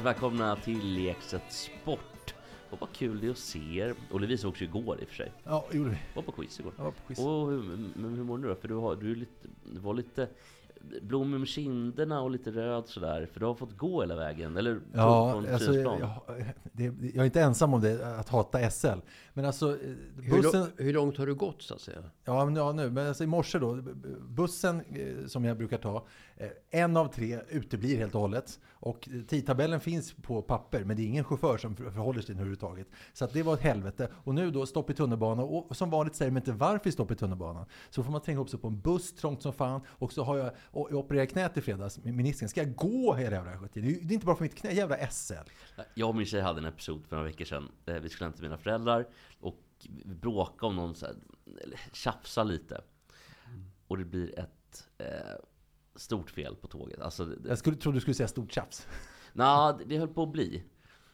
Hjärtligt välkomna till Lekset Sport. Och vad kul det är att se er. Och vi sågs ju igår i och för sig. Ja, gjorde vi. Var på quiz igår. Jag var på quiz. Och hur, men hur mår du då? För du, har, du, är lite, du var lite blom om kinderna och lite röd sådär. För du har fått gå hela vägen. Eller Ja, från alltså, Fridhemsplan. jag, det, jag är inte ensam om det, att hata SL. Men alltså, eh, Hur, bussen... lång, hur långt har du gått så att säga? Ja, men, ja nu. Men alltså, i morse då, bussen eh, som jag brukar ta, eh, en av tre uteblir helt och hållet. Och tidtabellen finns på papper, men det är ingen chaufför som för- förhåller sig till den överhuvudtaget. Så att det var ett helvete. Och nu då, stopp i tunnelbanan. Och som vanligt säger de inte varför stopp i tunnelbanan. Så får man tränga upp sig på en buss, trångt som fan. Och så har jag, och jag opererat knät i fredags menisken. Ska jag gå hela jävla skiten? Det är ju- det är inte bara för mitt knä, jävla SL. Jag och min tjej hade en episod för några veckor sedan. Vi skulle hem till mina föräldrar och vi bråkade om någon så här, eller tjafsa lite. Och det blir ett eh, stort fel på tåget. Alltså, det, Jag skulle, trodde du skulle säga stort tjafs. Nej, det, det höll på att bli.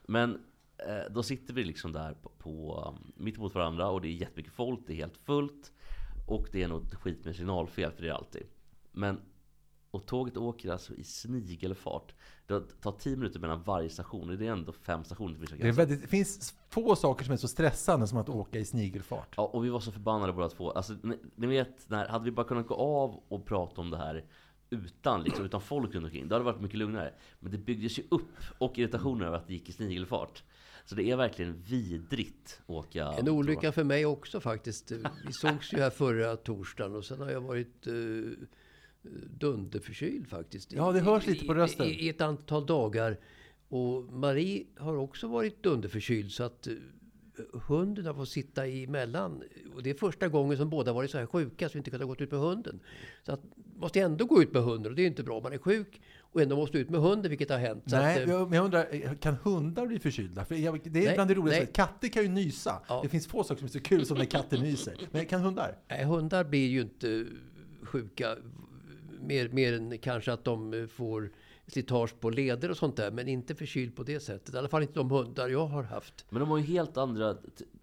Men eh, då sitter vi liksom där på, på um, mitt emot varandra och det är jättemycket folk, det är helt fullt. Och det är något skit med signalfel, för det är alltid. Men, och tåget åker alltså i snigelfart. Det tar 10 minuter mellan varje station, och det är ändå fem stationer till Det, väldigt, det finns få saker som är så stressande som att åka i snigelfart. Ja, och vi var så förbannade båda två. Alltså, ni, ni vet, när, hade vi bara kunnat gå av och prata om det här utan, liksom, utan folk runt omkring, då hade det varit mycket lugnare. Men det byggdes ju upp, och irritationen över att det gick i snigelfart. Så det är verkligen vidrigt att åka En olycka för mig också faktiskt. Vi sågs ju här förra torsdagen och sen har jag varit uh, dunderförkyld faktiskt. Ja, det hörs lite på I- rösten. I, I ett antal dagar. Och Marie har också varit dunderförkyld så att eh, hunden har fått sitta emellan. Och det är första gången som båda varit så här sjuka så vi inte kunnat gå ut med hunden. Så att måste ändå gå ut med hunden och det är inte bra. Man är sjuk och ändå måste ut med hunden vilket har hänt. Nej, att, eh, jag, jag undrar, eh, kan hundar bli förkylda? För jag, det är Nej, bland det roligaste. nej. Katter kan ju nysa. Ja. Det finns få saker som är så kul som när katter nyser. Men kan hundar? Nej, hundar blir ju inte sjuka. Mer, mer än kanske att de eh, får slitage på leder och sånt där. Men inte förkyld på det sättet. I alla fall inte de hundar jag har haft. Men de har ju helt andra...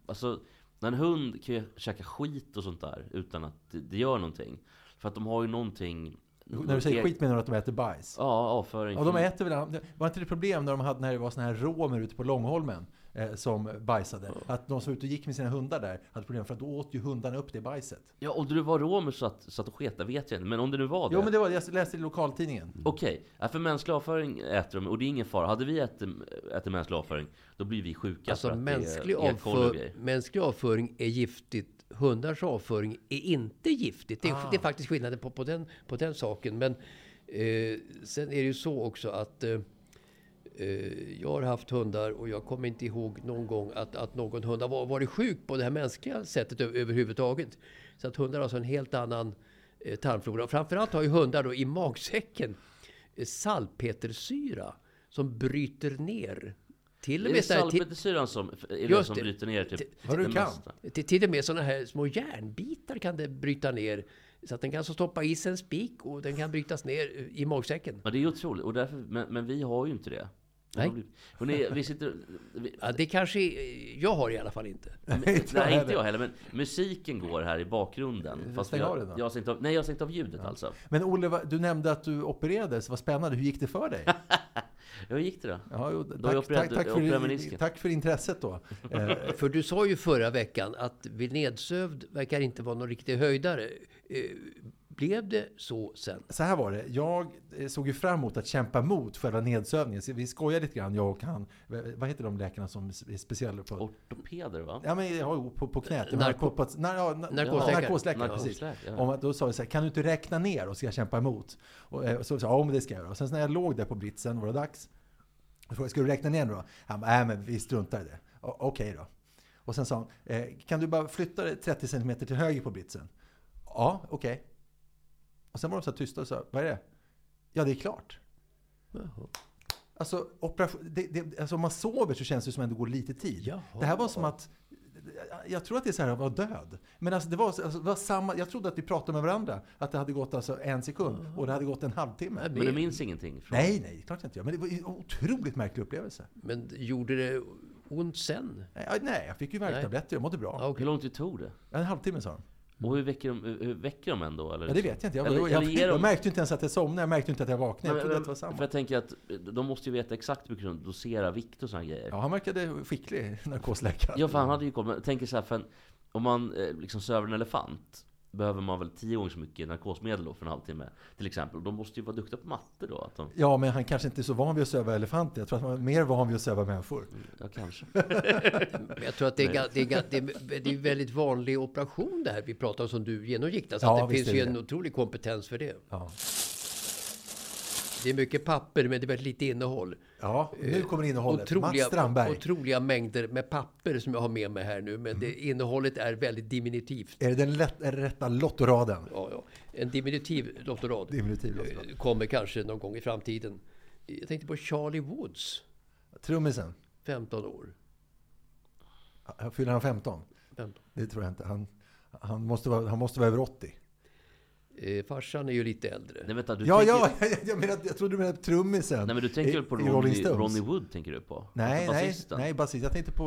Alltså, en hund kan ju käka skit och sånt där utan att det, det gör någonting. För att de har ju någonting... När du säger skit menar du att de äter bajs? Ja, avföring. Ja, de äter väl... Var inte det problem när de hade när det var såna här romer ute på Långholmen? Eh, som bajsade. Att de som var ute och gick med sina hundar där hade problem för att då åt ju hundarna upp det bajset. Ja, om det var romer så att, så att de sket, det vet jag inte. Men om det nu var det. Jo men det var jag läste i lokaltidningen. Okej, ja, för mänsklig avföring äter de och det är ingen fara. Hade vi ätit, ätit mänsklig avföring, då blir vi sjuka. för Alltså att mänsklig, det är och avför, mänsklig avföring är giftigt. Hundars avföring är inte giftigt. Det är, Ah. det är faktiskt skillnaden på, på, den, på den saken. Men eh, sen är det ju så också att eh, jag har haft hundar och jag kommer inte ihåg någon gång att, att någon hund har var- varit sjuk på det här mänskliga sättet överhuvudtaget. Så att hundar har alltså en helt annan eh, tarmflora. Framförallt har ju hundar då i magsäcken eh, salpetersyra som bryter ner. Till och Är det med här- till- salpetersyran som, är det som det. bryter ner typ Vad du det kan. mesta? till, till och med sådana här små järnbitar kan det bryta ner. Så att den kan alltså stoppa i sig en spik och den kan brytas ner eh, i magsäcken. Ja, det är otroligt. Och därför, men, men vi har ju inte det. Nej. Hörrni, vi sitter... Vi, Ja, det kanske jag har i alla fall inte. Inte jag nej, inte jag heller. Men musiken går här i bakgrunden. Fast jag, den då. jag har stängt av, nej, jag har stängt av ljudet alltså. Men Olle, du nämnde att du opererades. Vad spännande. Hur gick det för dig? Hur gick det då? Ja, jo, Då jag tack, tack, opererat- tack, jag opererat för, tack för intresset då. Eh, För du sa ju förra veckan att vid nedsövd verkar inte vara någon riktig höjdare. Eh, Blev det så sen? Så här var det. Jag eh, såg ju fram emot att kämpa mot själva nedsövningen. Så vi skojade lite grann, jag och han. Vad heter de läkarna som är speciella på... Ortopeder va? Ja, men ja, på, på knät. Narko- på, på, na, ja, na, Narkosläkare. Narkosläkare, precis. Ja. Om att, då sa vi så här, kan du inte räkna ner och ska jag kämpa emot? Och, eh, så sa jag, ja men det ska jag göra. Och sen när jag låg där på britsen var det dags. Jag frågade, ska du räkna ner nu då? Han bara, nej men vi struntar i det. "O- Okej då. Och sen sa han, eh, kan du bara flytta dig 30 cm till höger på britsen? Ja, okej. Och sen var de så här tysta och sa, vad är det? Ja, det är klart. Jaha. Alltså, operation, det, det, alltså om man sover så känns det som att det går lite tid. Jaha. Det här var som att jag tror att det är så här att vara död. Men alltså det, var, alltså det var samma, jag trodde att vi pratade med varandra. Att det hade gått alltså en sekund och det hade gått en halvtimme. Men du minns ingenting? Från... Nej, nej, klart jag inte gör. Men det var en otroligt märklig upplevelse. Men gjorde det ont sen? Nej, nej jag fick ju värktabletter, jag mådde bra. Okej. Hur lång tid tog det? En halvtimme sa de. Och hur väcker de, hur väcker de en då? Eller? Ja, det vet jag inte. Jag, Eller- jag, jag, jag de- märkte inte ens att jag somnade, jag märkte inte att jag vaknade. Jag Men- men-. För jag tänker att de måste ju veta exakt hur mycket de doserar vikt och såna grejer. Ja, han verkade skicklig, narkosläkare. Ja, för han hade ju. Men jag tänker så här, för en, om man eh, liksom söver en elefant behöver man väl tio gånger så mycket narkosmedel då för en halvtimme. Till exempel. De måste ju vara duktiga på matte då. Att de, Ja, men han kanske inte är så van vid att söva elefanter. Jag tror att han var mer van vid att söva människor. ja, kanske. Men jag tror att det är, det, är, det, är, det är väldigt vanlig operation det här vi pratar om som du genomgick. Alltså Ja, att det finns är ju en det. otrolig kompetens för det. Ja, Det är mycket papper men det är väldigt lite innehåll. ja nu kommer innehållet. Mats Otroliga, Strandberg. otroliga mängder med papper som jag har med mig här nu. Men det, Mm. innehållet är väldigt diminutivt. Är det den lätt, är det rätta lottoraden? Ja, ja. En diminutiv lottorad Diminutiv lottorad. eh, kommer kanske någon gång i framtiden. Jag tänkte på Charlie Woods, Trummisen. 15 år. Fyller han 15? 15. Det tror jag inte. Han, han, måste, vara, han måste vara över 80. Eh, farsan är ju lite äldre. Nej, vänta, du Ja, tänker, ja, jag, jag, menar, jag trodde du menade trummisen. Nej men du tänker väl på Ronnie. Ronnie Wood tänker du på? Nej, Alltså nej, basisten. nej, basist. Jag tänkte på,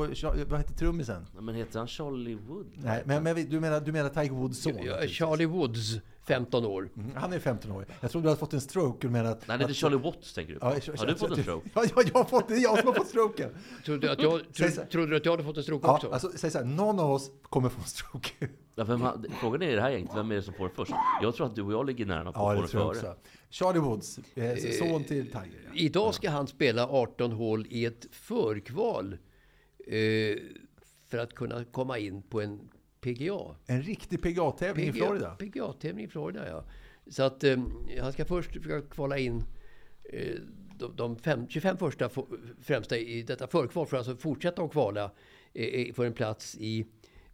vad heter trummisen? Men heter han Charlie Wood? Nej, men, men du, menar, du menar Tiger Woods son? Ja, naturligtvis. Charlie Woods, 15 år. Mm, Han är 15 år. Jag trodde du hade fått en stroke. Menar att, Nej, det är att, Charlie Watts tänker du på. Ja, har du fått en stroke? Ja, ja, jag har fått, det är jag som har fått stroken. Trodde, du att jag, Säg tro, så här. trodde du att jag hade fått en stroke Ja, också? alltså, säg så här, någon av oss kommer få en stroke. Ja, vem, frågan är det här gänget, vem är det som får det först? Jag tror att du och jag ligger nära på Ja, att få det tror jag före. också. Charlie Woods, eh, son till Tiger. Ja. Idag ska han spela 18 hål i ett förkval eh, för att kunna komma in på en PGA. En riktig PGA-tävling i Florida. PGA-tävling i Florida, ja. Så att eh, han ska först försöka kvala in eh, de, de fem, 25 första främsta i detta förkval för att alltså fortsätta att kvala eh, för en plats i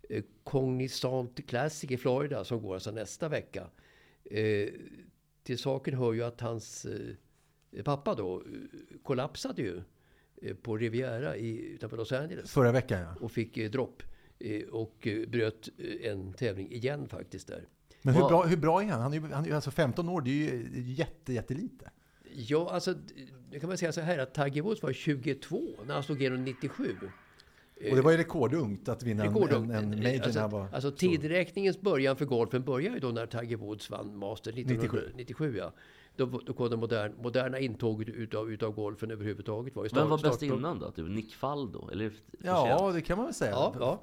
eh, Cognizant Classic i Florida som går alltså nästa vecka. Eh, till saken hör ju att hans eh, pappa då eh, kollapsade ju eh, på Riviera i, utanför Los Angeles Förra veckan ja. och fick eh, dropp eh, och eh, bröt eh, en tävling igen faktiskt där. Men hur bra, hur bra är han? Han är ju han är alltså 15 år, det är ju jätte, jättelite. Ja, alltså, det kan man säga så här att Woods var 22 när han slog igenom 97. Och det var ju rekordungt att vinna en, Rekord- en, en major när alltså, han var... alltså tidräkningens början för golfen började ju då när Tiger Woods vann Masters 1997. 97 ja. Då, då kom det modern, moderna intåget utav, utav golfen överhuvudtaget. Var ju var start- bäst innan då? Typ Nick Faldo? Eller Ja, det kan man väl säga. Ja, ja.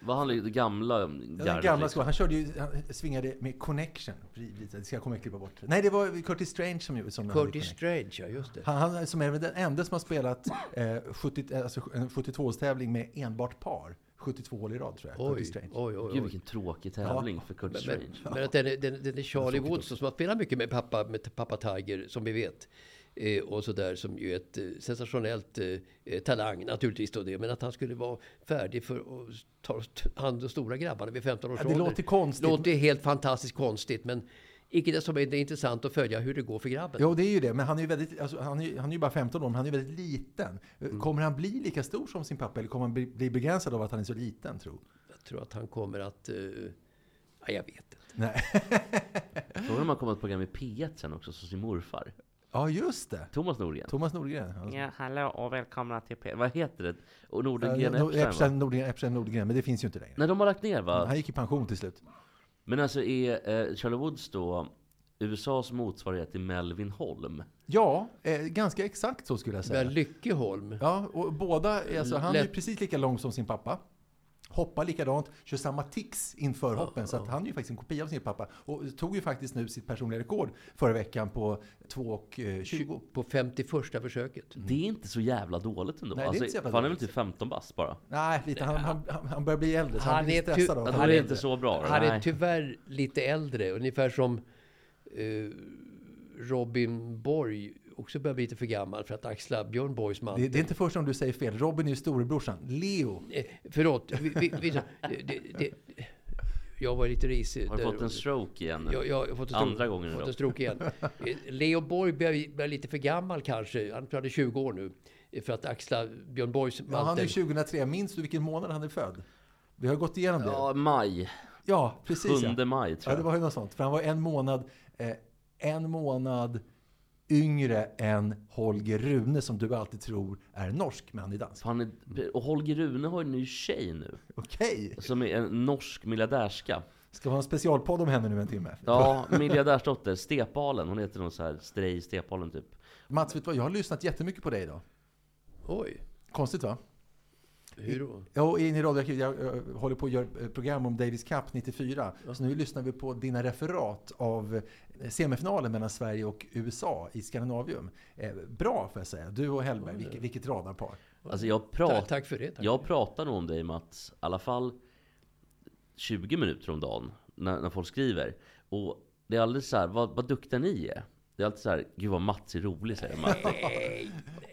Var han det gamla Ja, Den gardet, gamla liksom? Han körde ju, han svingade med connection. Det ska jag komma och klippa bort. Nej, det var Curtis Strange som, gjorde- som Curtis. Strange, ja just det. Han, han som är den enda som har spelat eh, 70, alltså en 72-årstävling med enbart par. 72 hål i rad tror jag. Curtis Oj, Strange. oj, oj. Gud oj. vilken tråkig tävling för Curtis Men, Strange. men att den, är- den, den är Charlie Woods som har spelat mycket med pappa, med pappa Tiger, som vi vet. Eh, och sådär, som ju är ett eh, sensationellt eh, eh, talang naturligtvis då det. Men att han skulle vara färdig för att ta hand om stora grabbarna vid 15 års Ja, det ålder. låter konstigt. låter helt fantastiskt konstigt. Men icke desto mindre intressant att följa hur det går för grabben. Jo, det är ju det. Men han är ju, väldigt, alltså, han är, han är ju bara 15 år, men han är ju väldigt liten. Mm. Kommer han bli lika stor som sin pappa eller kommer han bli, bli begränsad av att han är så liten, tro? Jag tror att han kommer att... Eh, ja, jag vet inte. Nej. Frågan om han kommer ett program i P1 sen också, som sin morfar. Ja, just det. Thomas Nordgren. Thomas Nordgren. Alltså. Ja, hallå och välkomna till P1. Vad heter det? Och Nordgren Ja, Epstein? Epstein, Nordgren, Epstein Nordgren, men det finns ju inte längre. Nej, de har lagt ner va? Han gick i pension till slut. Men alltså är eh, Charlie Woods då USAs motsvarighet till Melvin Holm? Ja, eh, ganska exakt så skulle jag säga. Lyckeholm. Ja, och båda, alltså, han är ju precis lika lång som sin pappa. Hoppar likadant, kör samma tics inför hoppen. Så att han är ju faktiskt en kopia av sin pappa. Och tog ju faktiskt nu sitt personliga rekord förra veckan på 2.20. På 51 försöket. Det är inte så jävla dåligt ändå. Nej, det är alltså, inte så jävla för han är väl typ 15 bast bara. Nej, lite, han, han, han, han börjar bli äldre så han, Han är ty- stressad av då är inte så bra. Han är tyvärr lite äldre, ungefär som eh, Robin Borg också börjar bli lite för gammal för att axla Björn Borgs Det, mantel. det är inte första gången du säger fel. Robin är ju storebrorsan. Leo. Eh, förlåt, vi, vi, vi, det, det, jag var lite risig. Har du fått en stroke igen? Jag, jag har fått en stroke, Andra gången fått idag. en stroke igen. Eh, Leo Borg börjar, börjar lite för gammal kanske. Han är 20 år nu. eh, För att axla Björn Borgs Ja, han mantel. är 2003. Minns du vilken månad han är född? Vi har gått igenom det. Ja, Ja, maj. precis. 7 Ja. maj ja, tror det jag. var ju något sånt. För han var en månad, eh, en månad yngre än Holger Rune som du alltid tror är norsk, men han är dansk. Han är, och Holger Rune har en ny tjej nu. Okej. Som är en norsk miljardärska. Ska vi ha en specialpodd om henne nu en timme? Ja, miljardärsdotter. Stepalen. Hon heter någon så här Strej Stepalen typ. Mats, vet du vad? Jag har lyssnat jättemycket på dig idag. Oj, Konstigt va? Hur då? Ja, in i radioarkivet. Jag, jag håller på att göra ett program om Davis Cup 94. Så nu lyssnar vi på dina referat av eh, semifinalen mellan Sverige och USA i Skandinavium. Eh, bra får jag säga. Du och Hellberg, vilket, vilket radarpar. Alltså jag, Tack, prat, tack för det. Tack. jag pratar nog om dig Mats, i alla fall 20 minuter om dagen. När, när folk skriver. Och det är alldeles så här, vad, vad duktiga ni är. Det är alltid så här, gud vad Mats är rolig säger Mats.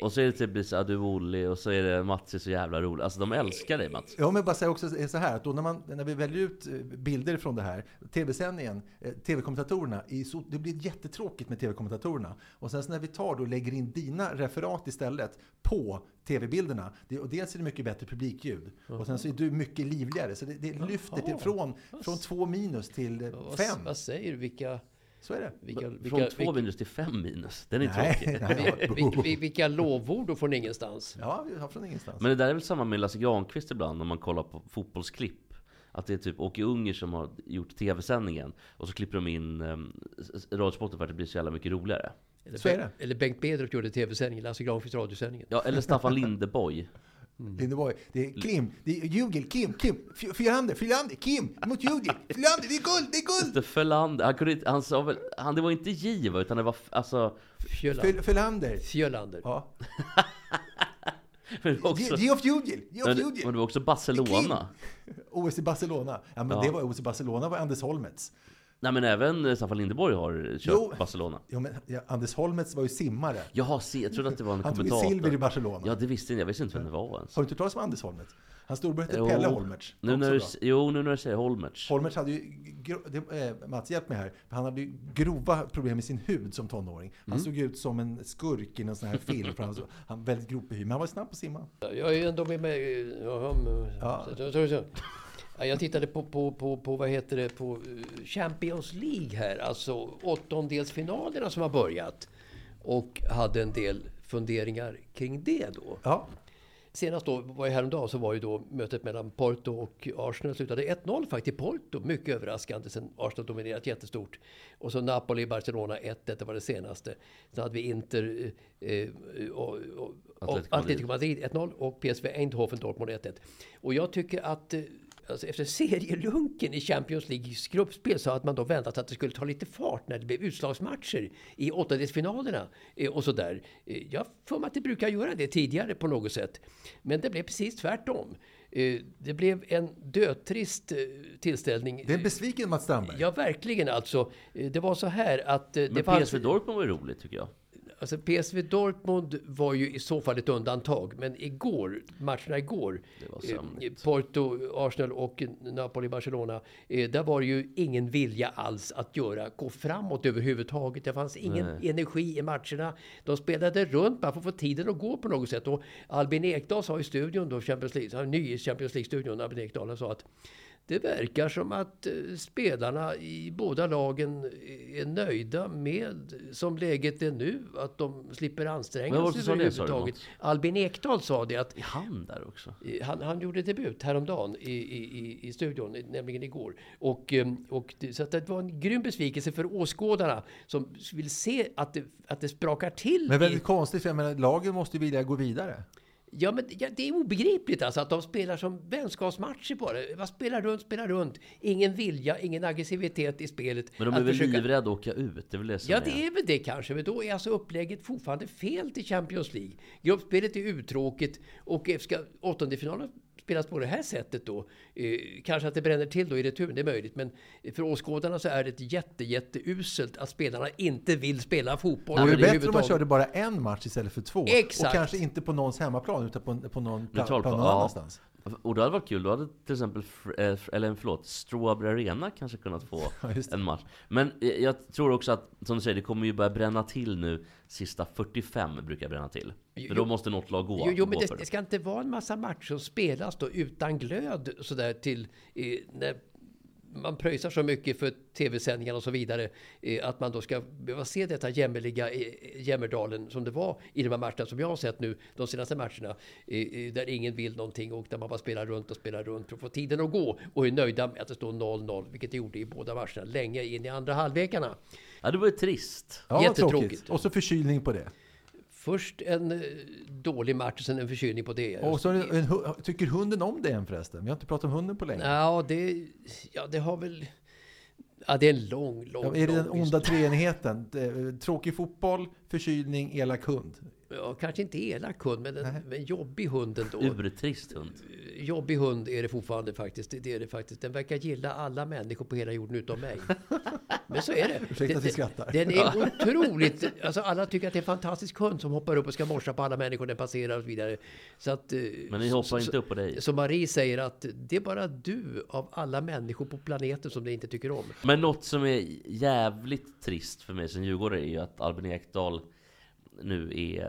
och så är det typ så här, du är Olle och så är det Mats är så jävla rolig. Alltså de älskar dig Mats. Ja, men bara säga också så här att då när, man, när vi väljer ut eh, bilder från det här, tv-sändningen, eh, tv-kommentatorerna, det blir jättetråkigt med tv-kommentatorerna. Och sen så när vi tar då och lägger in dina referat istället på tv-bilderna, och dels är det mycket bättre publikljud, och sen så är du mycket livligare. Så det, det lyfter till, från, från två minus till eh, Vad, fem. vad säger du? Vilka, Så är det. vilka, vilka, Från två vilka, minus till fem minus. Den är Nej, tråkig. nej, vilka, vilka, vilka lovord från ingenstans? Ja, vi har från ingenstans. Men det där är väl samma med Lasse Granqvist ibland om man kollar på fotbollsklipp. Att det är typ Åke Unger som har gjort tv-sändningen och så klipper de in um, radiosporten för att det blir så jävla mycket roligare. Eller, Så är det. eller Bengt Bedroth gjorde tv-sändningen, Lasse Granqvist radiosändningen. Ja, eller Staffan Lindeborg. Lindeborg, det är Kim, det är Jugel, Kim, Kim, F- Fyrander, Fyrander, Kim mot Jugel, Fyrander, det är guld, det är guld! Inte Fölander. Han, kunde inte, han sa väl, han, det var inte Giva utan det var, alltså, Fjölander. Fjölander. Ja. men det var också, Geoff Jugel, Geoff men, det- men det var också Barcelona. OS i Barcelona. Ja, men Ja. det var OS i Barcelona var Anders Holmets. Nej men även eh, Staffan Lindeborg har kört Jo. Barcelona. Jo, men Anders Holmets var ju simmare. Jaha, se, jag trodde att det var en Han tog kommentator. silver i Barcelona. Ja, det visste inte jag. visste inte vem det var ens. Har du inte hört talas om Anders Holmets? Hans storbror hette Jo. Pelle Holmertz. Nu när du, jo, nu när du säger Holmertz. Holmertz hade ju, det, eh, Mats hjälp mig här, han hade ju grova problem med sin hud som tonåring. Han Mm. såg ut som en skurk i en sån här film, han, så, han var väldigt gropig hy, men han var snabb på att simma. Jag är ändå med mig. Ja. så. Ja, Jag tittade på, på, på, på, vad heter det, på eh, Champions League här, alltså åttondelsfinalerna som har börjat. Och hade en del funderingar kring det då. Ja, Senast då, var ju häromdagen, så var ju då mötet mellan Porto och Arsenal slutade 1-0 faktiskt Porto. Mycket överraskande sen Arsenal dominerat jättestort. Och så Napoli, Barcelona 1-1, det var det senaste. Sen hade vi Inter eh, eh, och, och, och Atletico Atletico Madrid 1-0 och PSV Eindhoven Dortmund 1-1. Och jag tycker att eh, Alltså efter serielunken i Champions Leagues gruppspel så hade man då väntat att det skulle ta lite fart när det blev utslagsmatcher i åttondelsfinalerna eh, och sådär. Eh, Jag för mig att det brukar göra det tidigare på något sätt. Men det blev precis tvärtom. Eh, Det blev en dödtrist eh, tillställning. det är en besviken Mats Strandberg. Ja, verkligen alltså. Det var så här att... eh, Det Men fanns- PSV Dortmund var roligt tycker jag. Alltså PSV Dortmund var ju i så fall ett undantag. Men igår, matcherna igår, eh. Porto, Arsenal och Napoli, Barcelona. Eh, där var det ju ingen vilja alls att göra, gå framåt överhuvudtaget. Det fanns ingen Nej. energi i matcherna. De spelade runt bara för att få tiden att gå på något sätt. Och Albin Ekdal sa i studion då, Champions League, ny i Champions League-studion, Albin Ekdal, sa att det verkar som att eh, spelarna i båda lagen är nöjda med, som läget är nu, att de slipper anstränga sig överhuvudtaget. Albin Ekdal sa det att han där också? Han, han gjorde debut häromdagen i, i, i, i studion, nämligen igår. Och, eh, och det, så att det var en grym besvikelse för åskådarna som vill se att det, att det sprakar till. Men i- väldigt konstigt, för jag menar, lagen måste ju vilja gå vidare. Ja, men ja, det är obegripligt alltså att de spelar som vänskapsmatcher bara. Vad spelar runt, spelar runt. Ingen vilja, ingen aggressivitet i spelet. Men de är väl försöka- livrädda att åka ut? Det är väl det som Ja, det är väl det kanske. Men då är alltså upplägget fortfarande fel till Champions League. Gruppspelet är uttråkigt och ska åttondelsfinalen spelas på det här sättet då. Eh, kanske att det bränner till då i returen, det är möjligt. Men för åskådarna så är det ett jätte, jätteuselt att spelarna inte vill spela fotboll Det vore bättre om man körde bara en match istället för två. Exakt. Och kanske inte på någons hemmaplan utan på, på någon plan plan, någon ja. annanstans. Och det hade varit kul, då hade till exempel, eh, eller förlåt, Strawberry Arena kanske kunnat få en match. Men eh, jag tror också att, som du säger, det kommer ju börja bränna till nu, sista 45 brukar bränna till. För då måste något lag gå. Jo, jo men gå det, det ska inte vara en massa matcher som spelas då utan glöd sådär till eh, när man pröjsar så mycket för tv-sändningar och så vidare eh, att man då ska behöva se detta jämmerliga eh, Jämmerdalen som det var i de här matcherna som jag har sett nu de senaste matcherna där ingen vill någonting och där man bara spelar runt och spelar runt för att få tiden att gå och är nöjda med att det står 0-0 vilket det gjorde i båda matcherna länge in i andra halvlekarna. Ja, det var ju trist. Ja, Jättetråkigt. tråkigt. Och så förkylning på det. Först en eh, dålig match och sen en förkylning på det. Och så en, tycker hunden om det än förresten? Vi har inte pratat om hunden på länge. Ja, det, ja, det har väl... Ja, det är en lång, lång, Ja, är det den onda treenigheten? Eh, Tråkig fotboll, förkylning, elak hund. Ja, kanske inte elak hund, men en, men en jobbig hund ändå. Urtrist hund. Jobbig hund är det fortfarande faktiskt. Det, det är det faktiskt. Den verkar gilla alla människor på hela jorden utom mig. Men så är det. Ursäkta att vi Den- skrattar. Den är otroligt... Alltså alla tycker att det är en fantastisk hund som hoppar upp och ska morsa på alla människor den passerar och så vidare. Så att, eh, Men ni så- hoppar så- inte upp på dig. Så Marie säger att det är bara du av alla människor på planeten som det inte tycker om. Men något som är jävligt trist för mig som djurgårdare är ju att Albin Ekdal nu är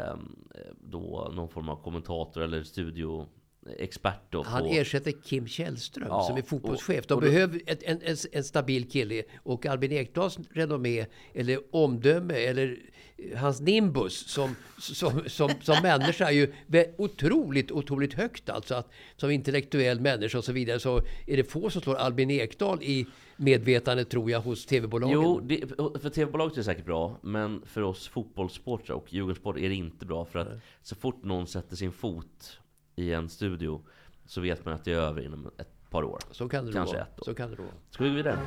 eh, då någon form av kommentator eller studio studioexpert då Han på... ersätter Kim Källström Ja, som är fotbollschef. och- De och då- behöver ett, en, en, en stabil kille. Och Albin Ekdals renommé, eller omdöme, eller eh, hans nimbus som, som, som, som människa är ju otroligt, otroligt högt. Alltså att som intellektuell människa och så vidare så är det få som slår Albin Ekdal i medvetandet tror jag hos tv-bolagen. Jo, det, för tv-bolaget är det säkert bra, men för oss fotbollssportare och Djurgårdssport är det inte bra. För att så fort någon sätter sin fot i en studio så vet man att det är över inom ett par år. så kan det Kanske vara. ett år. Så kan det vara. Ska vi gå vidare?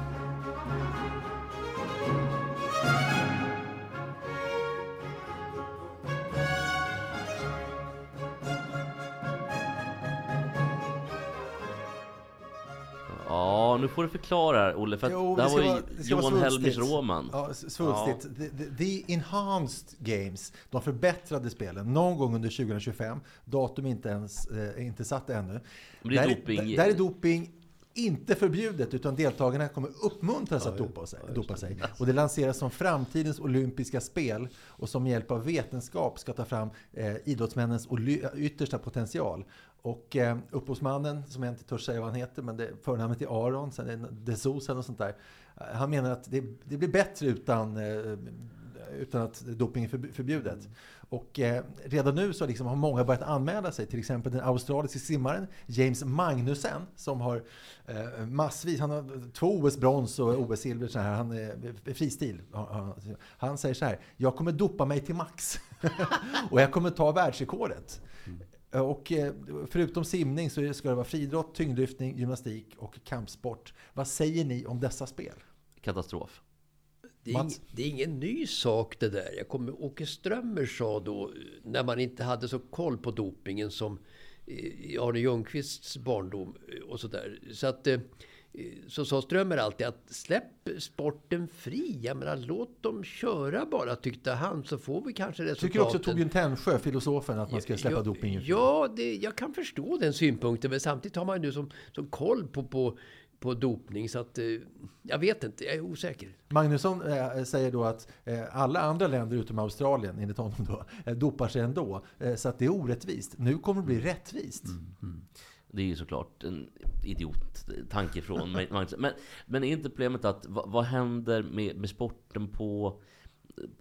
Ja, nu får du förklara här, Olle. För Jo, det här var ju Johan. Helmers Roman. Ja, svulstigt. The, the, the Enhanced Games, de förbättrade spelen, någon gång under 2025. Datum inte ens eh, inte satt ännu. Men det är där, doping. Där, där är doping inte förbjudet, utan deltagarna kommer uppmuntras att dopa sig, dopa sig. Och det lanseras som framtidens olympiska spel och som med hjälp av vetenskap ska ta fram eh, idrottsmännens yttersta potential. Och eh, upphovsmannen, som jag inte törs säga vad han heter, men det, förnamnet är Aron, sen är det Desosen och sånt där. Eh, Han menar att det, det blir bättre utan, eh, utan att doping är förb- förbjudet. Och eh, redan nu så liksom har många börjat anmäla sig. Till exempel den australiske simmaren James Magnussen som har eh, massvis, han har två OS-brons och OS-silver. så här. Han är fristil. Han, säger så här, jag kommer dopa mig till max. och jag kommer ta världsrekordet. Och eh, förutom simning så ska det vara friidrott, tyngdlyftning, gymnastik och kampsport. Vad säger ni om dessa spel? Katastrof. Det är, ing, det är ingen ny sak det där. Jag kommer, Åke Strömmer sa då, när man inte hade så koll på dopingen som eh, i Arne Ljungqvists barndom eh, och sådär. Så att eh, så sa Strömmer alltid att släpp sporten fri. Jag menar, låt dem köra bara, tyckte han, så får vi kanske resultaten. Tycker också Torbjörn Tännsjö, filosofen, att man ska släppa ja, dopingen fri? Ja, det, jag kan förstå den synpunkten. Men samtidigt har man ju nu som, som koll på, på, på dopning. Så att, eh, jag vet inte, jag är osäker. Magnusson eh, säger då att eh, alla andra länder utom Australien, enligt honom då, dopar sig ändå. Så att det är orättvist. Nu kommer det bli rättvist. Det är ju såklart en idiot-tanke från Magnus. Men, men är inte problemet att vad, vad händer med, med sporten på,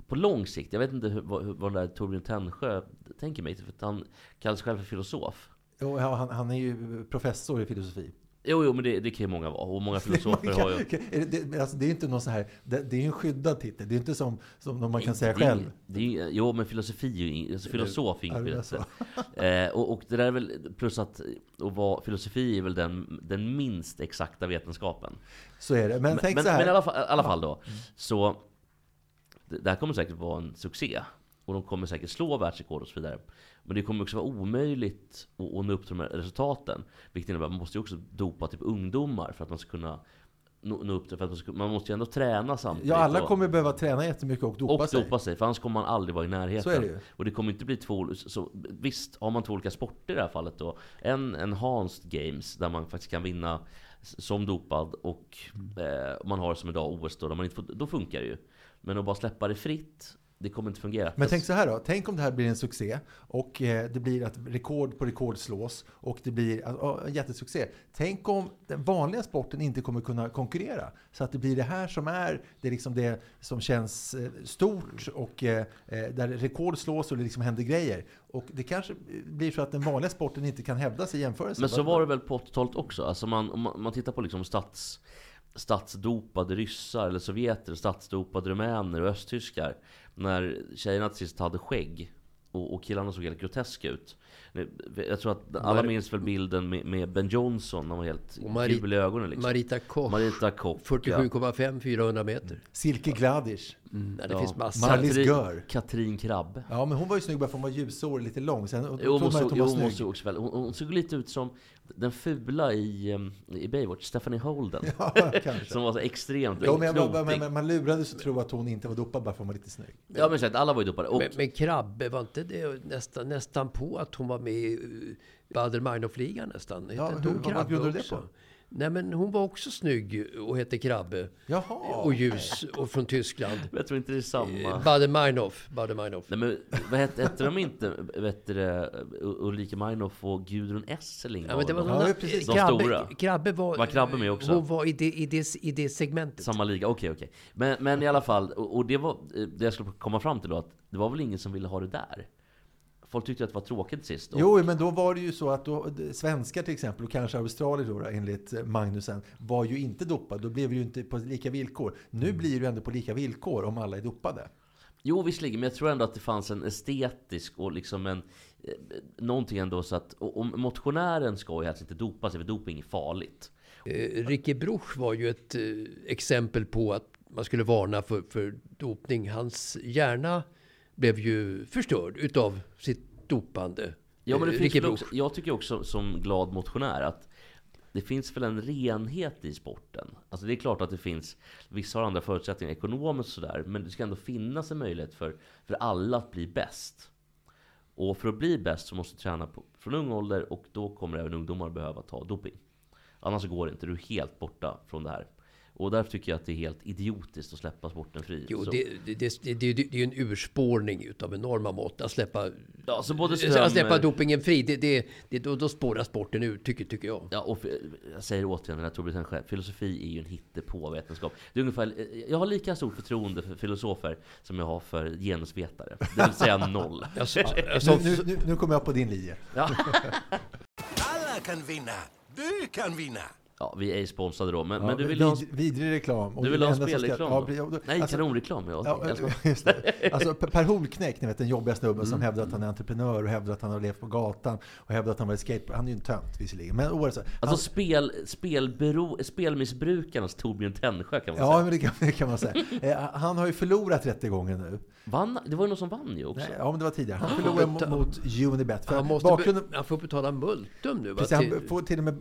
på lång sikt? Jag vet inte hur, vad, vad den där Torbjörn Tännsjö tänker mig. För han kallas själv för filosof. Ja, han, han är ju professor i filosofi. Jo, jo, men det, det kan ju många vara. Och många filosofer har ju... Det, alltså, det är inte någon så här, det, det är ju en skyddad titel. Det är inte som, som någon man kan säga Det är- själv. Det ju- jo, men filosofi ju alltså, filosof är är skyddad. eh, och, och det där är väl, plus att och vad, filosofi är väl den, den minst exakta vetenskapen. Så är det. Men, Men, tänk men, så här. men i alla fall, alla fall då, så det, det här kommer säkert vara en succé. Och de kommer säkert slå världsrekord och så vidare. Men det kommer också vara omöjligt att, att nå upp till de här resultaten. Vilket innebär att man måste ju också dopa typ ungdomar för att man ska kunna nå, upp till, för att man, ska, man måste ju ändå träna samtidigt. ja, alla och- kommer behöva träna jättemycket och dopa och sig. dopa sig, för annars kommer man aldrig vara i närheten. Så är det ju. Och det kommer inte bli två... Så, visst, har man två olika sporter i det här fallet då. En enhanced games, där man faktiskt kan vinna som dopad. Och eh, man har som idag OS då, där man inte får, då funkar det ju. Men att bara släppa det fritt, det kommer inte fungera. Men tänk så här då, tänk om det här blir en succé och eh, det blir att rekord på rekord slås och det blir en jättesuccé. Tänk om den vanliga sporten inte kommer kunna konkurrera. Så att det blir det här som är det, är liksom det som känns eh, stort och eh, där rekord slås och det liksom händer grejer. Och det kanske blir så att den vanliga sporten inte kan hävda sig i jämförelse. Men så var det väl på 80-talet också? Alltså man, om man tittar på liksom stats, statsdopade ryssar eller sovjeter, statsdopade rumäner och östtyskar. När tjejerna till sist hade skägg och, och killarna såg helt groteska ut. Jag tror att alla minns väl bilden med, med Ben Johnson, han var helt Och Mari- gul i ögonen liksom. Marita Koch, Marita Koch. ja. 47,5 400 meter. Silke Gladish, Mm, det Ja. finns massor. Katrin, Gör. Katrin Krabb. Ja, men hon var ju snygg bara för att hon var ljusår och lite lång. Sen Jo, hon, såg, hon jo, var hon, såg också väl, hon, hon såg lite ut som den fula i, um, i Baywatch, Stephanie Holden. Ja. Som var så extremt Jo, men, men, men man lurades att tro att hon inte var dopad bara för att hon var lite snygg. Ja men exakt, alla var ju dopade. Och, Men, men Krabbe, var inte det nästan, nästan på att hon var med i uh, Bader Meinhof-ligan nästan? Ja, hur- vad Krabbe grundar du det också? på? Nej men hon var också snygg och hette Krabbe. Jaha. Och ljus och från Tyskland. Jag tror inte det är samma. Bader Meinhof. Bader Meinhof. Nej men vad hette, hette de inte, vet du det, Ulrika Meinhof och Gudrun Esseling? Ja, men det var Ja, såna, precis. De Krabbe, stora. Krabbe var... Var Krabbe med också? Hon var i det, i det, i det segmentet. Samma liga, okej okej. Men, men i alla fall, och och det var det jag skulle komma fram till då, att det var väl ingen som ville ha det där? Folk tyckte att det var tråkigt sist. Och, Jo, men då var det ju så att då, svenskar till exempel, och kanske australier då, enligt Magnusen, var ju inte dopade. Då blev det ju inte på lika villkor. Nu Mm. blir det ju ändå på lika villkor om alla är dopade. Jo visserligen, men jag tror ändå att det fanns en estetisk och liksom en eh, Någonting ändå så att, och motionären ska ju helst inte dopa sig, för doping är farligt. Eh, Ricky Bruch var ju ett eh, exempel på att man skulle varna för, för dopning. Hans hjärna blev ju förstörd utav sitt dopande. Ja men det Eh, finns Ricky Bruch. också, jag tycker också som glad motionär att det finns väl en renhet i sporten. Alltså det är klart att det finns, vissa har andra förutsättningar ekonomiskt och sådär, men det ska ändå finnas en möjlighet för, för alla att bli bäst. Och för att bli bäst så måste du träna på, från ung ålder och då kommer även ungdomar behöva ta doping. Annars går det inte, du är helt borta från det här. Och därför tycker jag att det är helt idiotiskt att släppa sporten fri. Jo, det, det, det, det, är ju en urspårning utav enorma mått. Att släppa, ja, så både att släppa dopingen fri, det, det, det, då, då spårar sporten ur, tycker, tycker jag. Ja, och jag säger återigen, den här Torbjörn själv, filosofi är ju en hittepå-vetenskap. Det är ungefär, jag har lika stort förtroende för filosofer som jag har för genusvetare. Det vill säga noll. Nu, nu, nu, nu kommer jag på din linje. Alla kan vinna. Du kan vinna. Ja, vi är ju sponsrade då, men, Ja, men du vill ha... vid, vidrig reklam. Och Du vill ha som ska- spelreklam ja, ja, Nej, alltså- kanonreklam. Jag Ja, just det. Alltså Per Holknekt, ni vet den jobbiga snubben som Mm. hävdar att han är entreprenör och hävdar att han har levt på gatan och hävdar att han var skateboard. Han är ju en tönt visserligen. Men oavsett. Alltså Han- spel, spelbero, spelmissbrukarnas Torbjörn Tännsjö kan man Ja, säga. men det kan, det kan man säga. Eh, Han har ju förlorat rättegången nu. Vann, det var ju någon som vann ju också. Nej, ja, men det var tidigare. Han förlorade mot, Unibet. För han, måste bakgrunden, be, han får betala multum nu. Precis, han Till- får till och med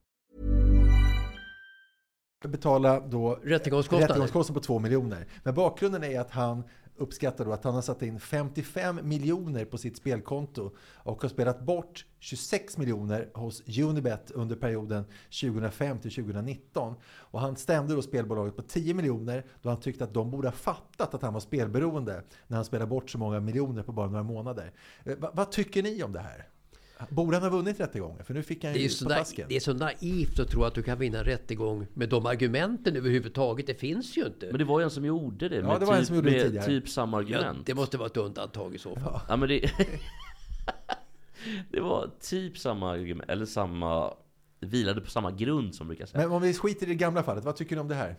Betala då Rättegångskostnader. rättegångskostnader på 2 miljoner. Men bakgrunden är att han uppskattar då att han har satt in 55 miljoner på sitt spelkonto och har spelat bort 26 miljoner hos Unibet under perioden 2005 till 2019. Och han stämde då spelbolaget på 10 miljoner då han tyckte att de borde ha fattat att han var spelberoende när han spelade bort så många miljoner på bara några månader. Eh, va- vad tycker ni om det här? Borde han ha vunnit rättegången? För nu fick han Det är, ju så på na- tasken. det är så naivt att tro att du kan vinna en rättegång med de argumenten överhuvudtaget. Det finns ju inte. Men det var ju en som gjorde det. Med det var en typ, som gjorde det med tidigare. typ samma ja, argument. det måste vara ett undantag i så fall. Ja, men det... det var typ samma argument, eller samma... Det vilade på samma grund som brukar säga. Men om vi skiter i det gamla fallet, vad tycker ni om det här?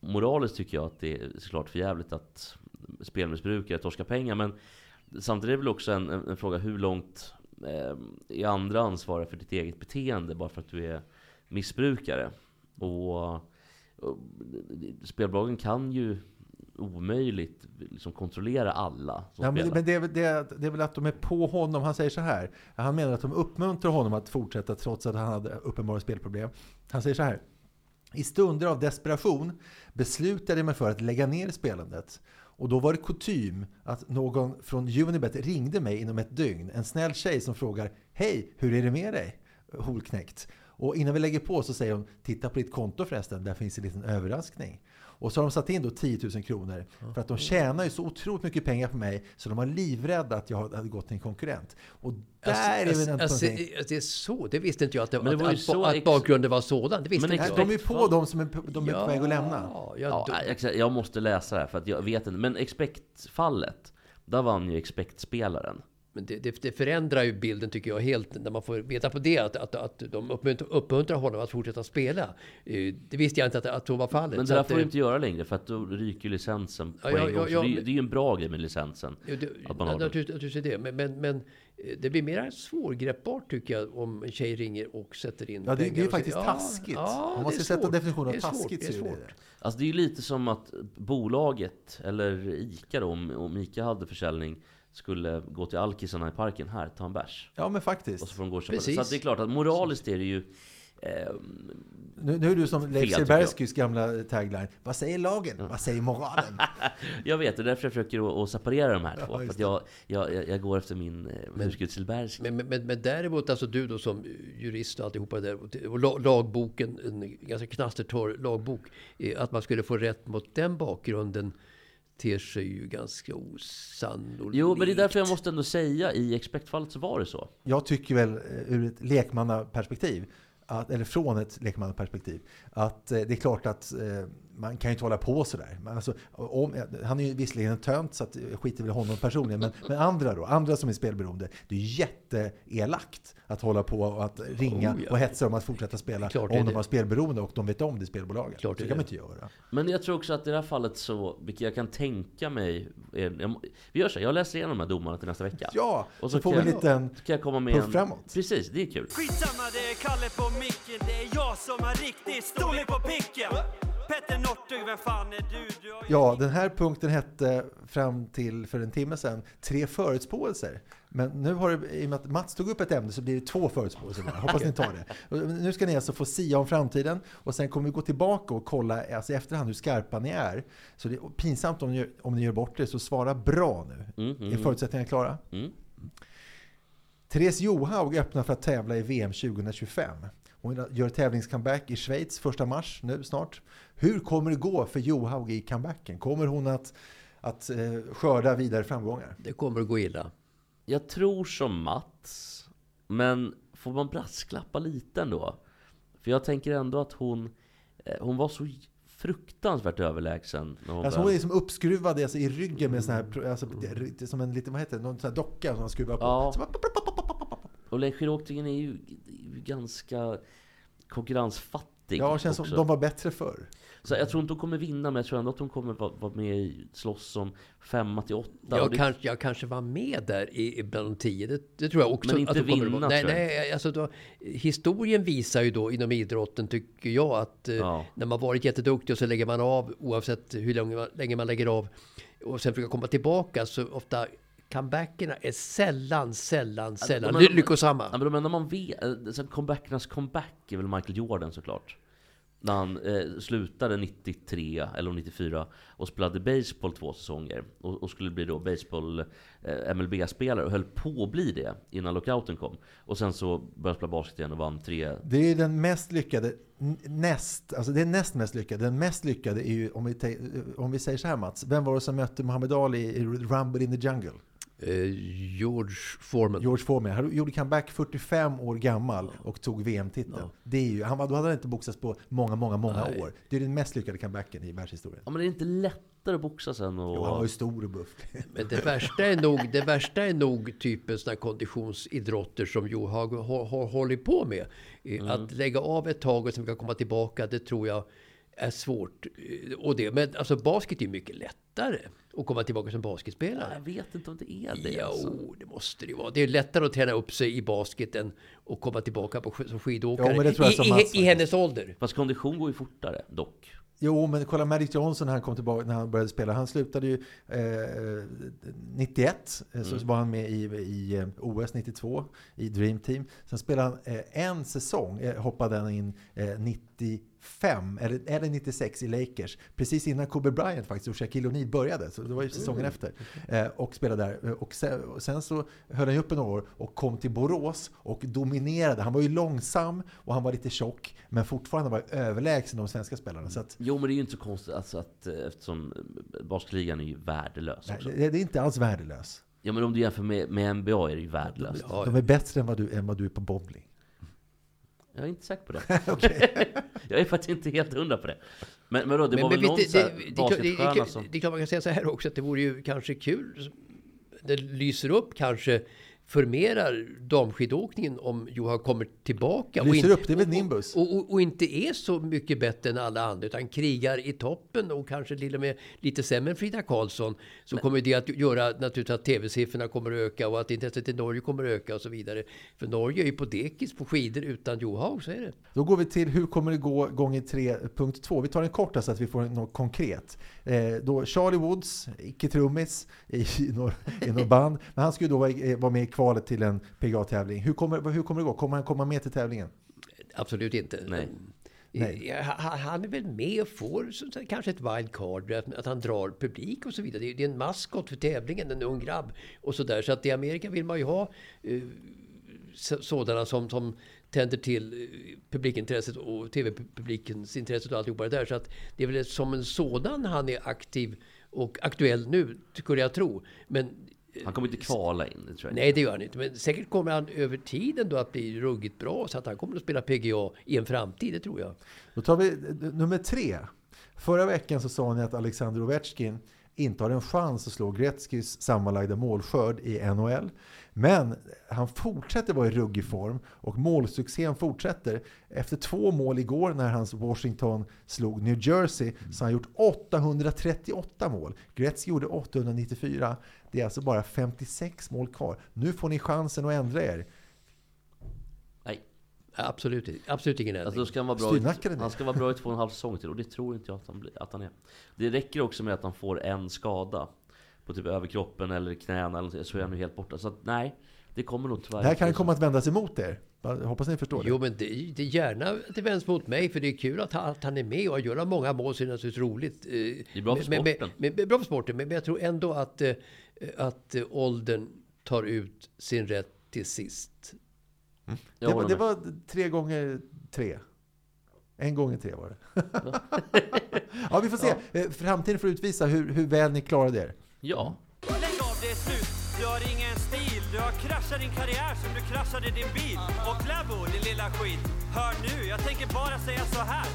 Moraliskt tycker jag att det är såklart för jävligt att spelmissbrukare torskar pengar. Men samtidigt är det väl också en, en, en fråga hur långt eh, är andra ansvariga för ditt eget beteende bara för att du är missbrukare? Och, och spelbolagen kan ju omöjligt liksom kontrollera alla som Ja, men spelar. men det, är, väl- det, det är väl att de är på honom. Han säger så här. Han menar att de uppmuntrar honom att fortsätta trots att han hade uppenbara spelproblem. Han säger så här. I stunder av desperation beslutade jag mig för att lägga ner spelandet. Och då var det kutym att någon från Unibet ringde mig inom ett dygn. En snäll tjej som frågar Hej, hur är det med dig? Holknekt. Och innan vi lägger på så säger hon Titta på ditt konto förresten, där finns en liten överraskning. Och så har de satt in då 10 000 kronor. För att de tjänar ju så otroligt mycket pengar på mig så de var livrädda att jag hade gått till en konkurrent. Och där är väl Alltså, alltså, någonting- det är så. Det visste inte jag att, det, Men det att, var att, så att ex- bakgrunden var sådan. Det visste Men inte jag. de är på de som är, på- de är på väg att lämna. Ja, Ja, ja, jag måste läsa det här för att jag vet inte. Men Expect-fallet, där vann ju Expect-spelaren. Men det, det, det förändrar ju bilden tycker jag helt när man får veta på det att, att, att de uppmuntrar, honom att fortsätta spela. Eh, Det visste jag inte att, att så var fallet. Men det där får du eh, inte göra längre för att då ryker licensen på Ja, ja, en gång. ja, Så ja, det, men- det är ju en bra grej med licensen. Ja, det, Att man har naturligtvis, det. Men, men, men eh, det blir mer svårgreppbart tycker jag om en tjej ringer och sätter in Ja, det, det pengar är faktiskt säger, taskigt. Ja, Om man ska är sätta definitionen av Det är svårt, taskigt det är så är det svårt. det. Alltså det är ju lite som att bolaget, eller ICA då, om, om ICA hade försäljning, skulle gå till alkisarna i parken. Här, ta en bärs. Ja, men Och så faktiskt. får de gå och köpa det. Precis. Så det är klart att moraliskt är det ju... Eh, Nu, nu är du som Leif Silberskys gamla tagline. Vad säger lagen? Vad säger moralen? jag vet, det är därför jag försöker att, separera de här två. Ja, för jag, jag, jag, går efter min eh, husgud Silbersky. Men, men, men, men däremot, alltså du då som jurist och alltihopa där, och och la- lagboken, en ganska knastertorr lagbok, eh, att man skulle få rätt mot den bakgrunden ter sig ju ganska osannolikt. Jo, men det är därför jag måste ändå säga, i Expect-fallet så var det så. Jag tycker väl eh, ur ett lekmannaperspektiv, att, eller från ett lekmannaperspektiv, att eh, det är klart att eh, man kan ju inte hålla på sådär. Men alltså, om, han är ju visserligen en tönt så att jag skiter väl i honom personligen. Men, men andra då, andra som är spelberoende, det är jätteelakt att hålla på och att ringa Oh, ja. och hetsa dem att fortsätta spela Klart det om de det. har spelberoende och de vet om det spelbolaget. Klart så det kan man det. inte göra. Men jag tror också att i det här fallet så, vilket jag kan tänka mig... Är, jag, vi gör så här, jag läser igenom de här domarna till nästa vecka. Ja, Och så, så får vi en liten kan jag komma med puff en... framåt. Precis, det är kul. Skitsamma, det är Kalle på micken. Det är jag som har riktig storlek på picken. Petter Northug, vem fan är du? du har Ja, den här punkten hette fram till för en timme sedan tre förutspåelser. Men nu har det, i och med att Mats tog upp ett ämne så blir det två förutspåelser. bara. Hoppas ni tar det. Nu ska ni alltså få sia om framtiden och sen kommer vi gå tillbaka och kolla alltså i efterhand hur skarpa ni är. Så det är pinsamt om ni, gör- om ni gör bort det, så svara bra nu. Mm, mm, Är förutsättningarna klara? Mm. Therese Johaug öppnar för att tävla i VM 2025. Hon gör tävlingscomeback i Schweiz första mars nu snart. Hur kommer det gå för Johaug i comebacken? Kommer hon att, att eh, skörda vidare framgångar? Det kommer att gå illa. Jag tror som Mats, men får man brasklappa lite ändå? För jag tänker ändå att hon, eh, hon var så fruktansvärt överlägsen. När hon Alltså hon är liksom uppskruvad alltså, i ryggen med sån här, alltså, som en liten, vad heter det, någon sån här docka som man skruvar på. Ja. Så bara, Och Lech Skidåkningen är ju är ju ganska konkurrensfattig. Ja, det känns som också. de var bättre förr. Så jag tror inte de kommer vinna, men jag tror ändå att de kommer vara, vara med i slåss om femma till åtta. Jag, det- kanske, jag kanske var med där i, bland de tio. Det, det tror jag också. Men inte att kommer vinna, vara. nej, tror jag. nej, alltså då, Historien visar ju då inom idrotten, tycker jag, att eh, Ja. när man varit jätteduktig och så lägger man av, oavsett hur länge man, länge man lägger av, och sen försöker komma tillbaka, så ofta comebackerna är sällan, sällan, sällan men- lyckosamma. Ja, men de enda man vet, eh, comebackernas comeback är väl Michael Jordan såklart. När han eh, slutade 93 eller 94 och spelade baseball två säsonger och, och skulle bli då baseball eh, MLB-spelare och höll på att bli det innan lockouten kom. Och sen så började han spela basket igen och vann tre Det är ju den mest lyckade, näst, alltså det är näst mest lyckade. Den mest lyckade är ju, om vi, om vi säger så här Mats, vem var det som mötte Muhammad Ali i Rumble in the Jungle? Eh, George Foreman. George Foreman. Han gjorde comeback 45 år gammal och tog VM-titeln. Det är ju, han, då hade han inte boxats på många, många, många Nej. år. Det är den mest lyckade comebacken i världshistorien. Ja men det är inte lättare att boxas än att... Jo, han var ju stor och buff. Men det värsta är nog, det värsta är nog typen sådana konditionsidrotter som Johaug har, har hållit på med. Mm. Att lägga av ett tag och sen kan komma tillbaka, det tror jag är svårt. Eh, Och det, men alltså basket är mycket lättare att komma tillbaka som basketspelare. Jag vet inte om det är det. alltså. Jo, det måste det ju vara. Det är lättare att träna upp sig i basket än att komma tillbaka på, som skidåkare. Ja, men det tror jag I, som i, Mats I faktiskt. hennes ålder. Fast kondition går ju fortare dock. Jo, men kolla Magic Johnson när han kom tillbaka, när han började spela. Han slutade ju eh, 91, eh, så var han med i, i eh, OS 92 i Dream Team. Sen spelade han eh, en säsong, eh, hoppade han in eh, 95, eller, eller 96 i Lakers. Precis innan Kobe Bryant faktiskt och Shaquille O'Neal började, så det var ju säsongen efter. Eh, och spelade där. Eh, Och sen, och sen så höll han ju upp några år och kom till Borås och dominerade. Han var ju långsam och han var lite tjock, men fortfarande var överlägsen de svenska spelarna. Så att, Jo men det är ju inte så konstigt alltså att, eh, eftersom eh, basketligan är ju värdelös Nej, det, det är inte alls värdelös. Ja men om du jämför med, med NBA är det ju värdelöst. De är bättre än vad du, än vad du är på bowling. Jag är inte säker på det. jag är faktiskt inte helt hundra på det. Men, men då, det var väl visst, någon det, så här det, basketstjärna det, som... det är klart man kan säga så här också att det vore ju kanske kul. Det lyser upp kanske förmerar damskidåkningen om Johan kommer tillbaka. och Lyser in- upp, det är väl Nimbus? Och, och, och inte är så mycket bättre än alla andra utan krigar i toppen och kanske till och med lite sämre än Frida Karlsson. Så kommer det att göra naturligtvis att tv-siffrorna kommer att öka och att intresset i Norge kommer att öka och så vidare. För Norge är ju på dekis på skidor utan Johaug, så är det. Då går vi till hur kommer det gå gånger 3.2. Vi tar en kort så att vi får något konkret. Eh, då Charlie Woods, icke trummis i, något band, men han skulle då vara, vara med i kvalet till en PGA-tävling. Hur kommer, hur kommer det gå? Kommer han komma med till tävlingen? Absolut inte. Nej. Nej. Han- är väl med och får kanske ett wildcard, att, han drar publik och så vidare. Det är, en maskot för tävlingen, en ung grabb. Och så, där. så att i Amerika vill man ju ha eh, så- sådana som, som tänder till eh, publikintresset och tv-publikens intresse och alltihopa det där. Så att det är väl som en sådan han är aktiv och aktuell nu, skulle jag tro. Men Han kommer inte kvala in, det tror jag Nej, det gör han inte. Men säkert kommer han över tiden då att bli ruggigt bra så att han kommer att spela PGA i en framtid, det tror jag. Då tar vi eh, nummer tre. Förra veckan så sa ni att Alexander Ovechkin inte har en chans att slå Gretzkys sammanlagda målskörd i NHL. Men han fortsätter vara i ruggig form och målsuccén fortsätter. Efter två mål igår när hans Washington slog New Jersey så har han gjort 838 mål. Gretzky gjorde 894. Det är alltså bara 56 mål kvar. Nu får ni chansen att ändra er. Nej. Absolut, absolut ingen ändring. Alltså ska han vara bra i, han ska vara bra i två och en halv säsong till och det tror inte jag att han, blir, att han är. Det räcker också med att han får en skada på typ överkroppen eller knäna eller så är han ju helt borta. Så att, nej, det kommer nog tyvärr Det här kan komma att vändas emot er. Jag hoppas ni förstår det. Jo, men det, det är gärna att det vänds mot mig, för det är kul att han, att han är med och gör många mål, så är det naturligtvis roligt. Det är bra för men, men, sporten. men, men, bra för sporten, men, men jag tror ändå att, eh, att eh, åldern tar ut sin rätt till sist. Jag Det var, det var tre gånger tre. En gånger tre var det. ja, vi får se. Eh, Framtiden får utvisa hur, hur väl ni klarade er. Ja. Lägg av, det är slut. Du har ingen stil. Du har kraschat din karriär som du kraschade din bil. Och Kläbo, din lilla skit. Hör nu, jag tänker bara säga så här.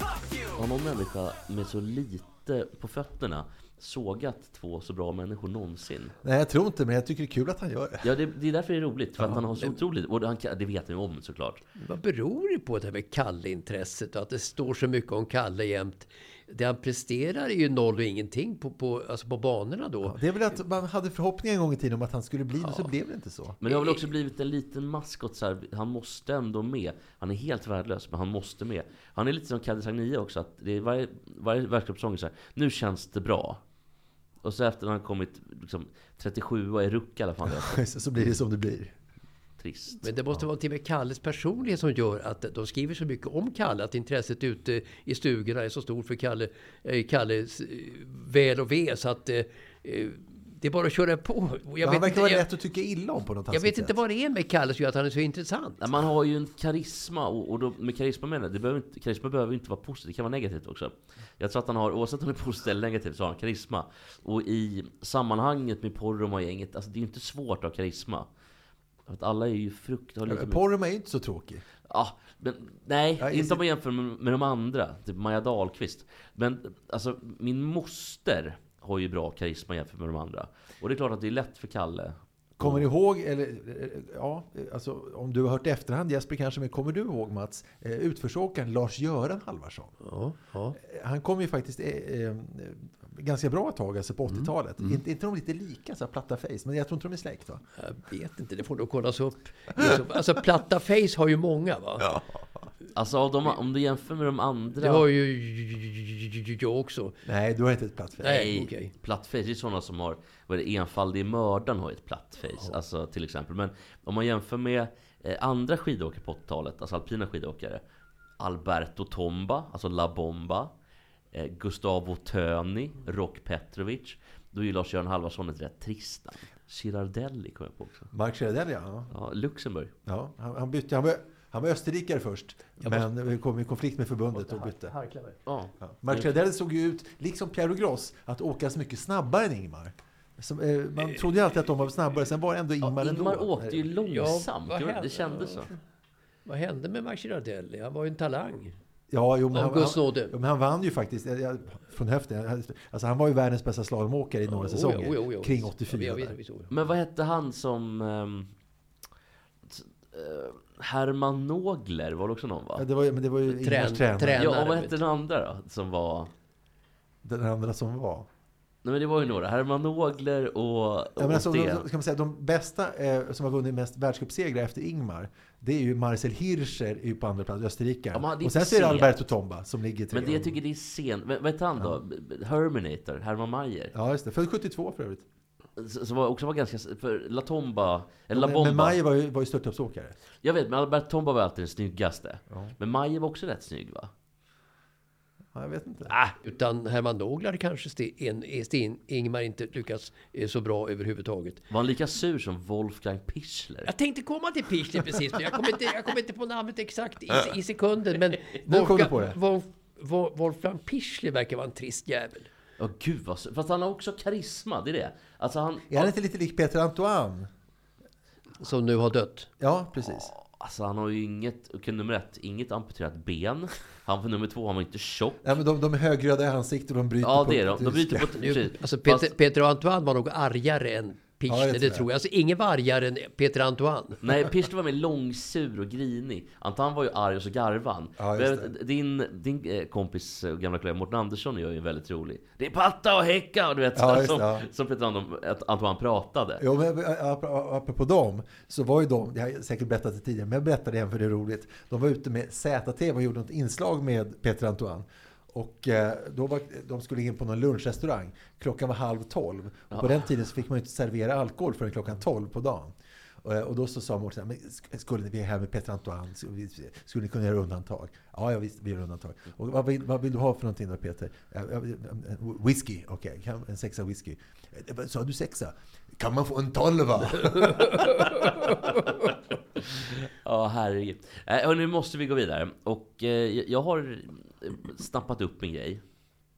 Fuck you! Har någon människa med så lite på fötterna sågat två så bra människor någonsin. Nej, jag tror inte, men jag tycker det är kul att han gör det. Ja, det, det är därför det är roligt. För att han har så otroligt... Och han, det vet han ju om såklart. Vad beror det på det här med Kalle-intresset och att det står så mycket om Kalle jämt? Det han presterar är ju noll och ingenting på, på, alltså på banorna då. Det är väl att man hade förhoppningar en gång i tiden om att han skulle bli det, så blev det inte så. Men det har väl också blivit en liten maskot så här. Han måste ändå med. Han är helt värdelös, men han måste med. Han är lite som Kalle Sagnia också. Att det är varje, varje världscupsäsong så här. Nu känns det bra. Och så efter att han kommit liksom, 37 och är ruck i alla fall. Det är Så blir det som det blir. trist. Men det måste vara till och med Kalles personlighet som gör att de skriver så mycket om Kalle. Att intresset ute i stugorna är så stort för Kalle, eh, Kalles eh, väl och ve. Så att eh, det är bara att köra på. Jag han verkar vara jag, lätt att tycka illa om på något jag taskigt vet inte sätt. vad det är med Kalle som gör att han är så intressant. Nej, Man har ju en karisma, och, och då, med karisma menar jag, det behöver inte, karisma behöver inte vara positivt, det kan vara negativt också. Jag tror att han har, oavsett om det är positivt eller negativt, så har han karisma. Och i sammanhanget med Poromaa-gänget, alltså det är ju inte svårt att ha karisma. För att alla är ju frukt... Har lite Poromaa är ju inte så tråkig. ja, men, nej, Ja, inte om man jämför med, med de andra. Typ Maja Dahlqvist. Men alltså, min moster har ju bra karisma jämfört med de andra. Och det är klart att det är lätt för Kalle. Kommer du ihåg, eller ja, alltså om du har hört i efterhand Jesper kanske, men kommer du ihåg Mats, eh, utförsåkaren Lars-Göran Halvarsson? Ja, ja. Han kom ju faktiskt eh, eh, ganska bra ett tag, alltså på Mm. 80-talet. Inte, inte de lite lika, så här, platta face, men jag tror inte de är släkt va? Jag vet inte, det får nog kollas upp. Alltså platta face har ju många va? Alltså av de, om du jämför med de andra... Det har ju jag också. Nej, du har inte ett platt face. Nej, okej. Platt face, det är sådana som har, vad är det, enfaldig mördaren har ett platt face. Alltså till exempel. Men om man jämför med eh, andra skidåkare på 80-talet, alltså alpina skidåkare. Alberto Tomba, alltså La Bomba. Eh, Gustavo Töni, Rock Petrovic. Då är ju Lars-Göran Halvarsson ett rätt trist namn. Girardelli kom jag på också. Mark Girardelli, ja. Ja, Luxemburg. ja han, han bytte, han var, han var österrikare först, men kom i konflikt med förbundet och bytte. Ja. Ja. Mark Girardelli såg ju ut, liksom Pierre Gross, att åka så mycket snabbare än Ingmar. Som, eh, man trodde ju alltid att de var snabbare, sen var det ändå Ingmar Ja, Ingmar ändå. åkte ju långsamt. vad det, kändes så. Vad hände med Max Girardelli? Han var ju en talang. Ja, jo, men han, han, jo, men han vann ju faktiskt jag, jag, från höften. Alltså, han var ju världens bästa slalomåkare i några Jo, säsonger. jo, jo. Kring Ja, 84. jag vet, där. vi såg det. Men vad hette han som... eh, Herman Nogler var det också någon va? Ja, det var, ju- men det var ju Trän- tränare. trän- Ja, och vad hette den andra då? Som var... Den andra som var. Nej men det var ju några. Herman Nogler och, och Ja, men alltså, de, ska man säga, de bästa eh, som har vunnit mest världscupsegrar efter Ingmar, det är ju Marcel Hirscher är ju på andra plats, österrikaren. Ja, men och sen så är det. Alberto Tomba som ligger tre. Men det jag tycker det är sent. Vad vad hette han då? Herminator, Herman Mayer. Ja, just det. Född 72 för övrigt. Som också var ganska... För La Tomba... Eller La Men, Bomba. men Maje var ju, var ju störtloppsåkare. Jag vet, men Albert Tomba var alltid den snyggaste. Men Mayer var också rätt snygg va? Ja, jag vet inte. Ah, Utan Herman Noglar kanske Sten, Sten, Ingmar inte lyckas eh, så bra överhuvudtaget. var han lika sur som Wolfgang Pichler? Jag tänkte komma till Pichler precis, men jag kommer inte, jag kommer inte på namnet exakt i, i sekunden. Men Nu kom du på det. Wolf, Wolf, Wolfgang Pichler verkar vara en trist jävel. Ja gud vad. Fast han har också karisma, det är det. Alltså han... Är han inte lite lik Peter Antoine? Som nu har dött. Ja, precis. Alltså han har ju inget, okej nummer ett, inget amputerat ben. Han för nummer två, han var inte tjock. Ja, men de, de är högröda i ansiktet och de bryter Ja på... det är de, de bryter på... Nu, alltså Peter, Fast- Peter Antoine var nog argare än Pichler, Ja, det tror det. tror jag. Alltså ingen var argare än Peter Antoine. Nej, Pichler var mer långsur och grinig. Anton var ju arg och så garvade han. Ja, vet, Din, din eh, kompis och gamla kollega Mårten Andersson är ju väldigt rolig. Det är patta och häcka! Och du vet, Ja, som, det, ja. som Peter Antoine pratade. Jo, men ap- ap- apropå dem, så var ju de, jag har säkert berättat det tidigare, men jag berättar det igen för det är roligt. De var ute med ZTV och gjorde ett inslag med Peter Antoine. Och eh, då var, de skulle in på någon lunchrestaurang. Klockan var halv tolv. Och på den tiden så fick man inte servera alkohol förrän klockan tolv på dagen. Och, eh, och då så sa Mårten, men sk- skulle vi är här med Peter Antoine, skulle, ni kunna göra undantag? Ja, ja visst, vi gör undantag. Och vad vill, vad vill du ha för någonting då Peter? Whisky, okej, kan- en sexa whisky. Eh, Sa du sexa? Kan man få en tolva? Ja, herregud. Och nu måste vi gå vidare. Och eh, jag- har eh, snappat upp en grej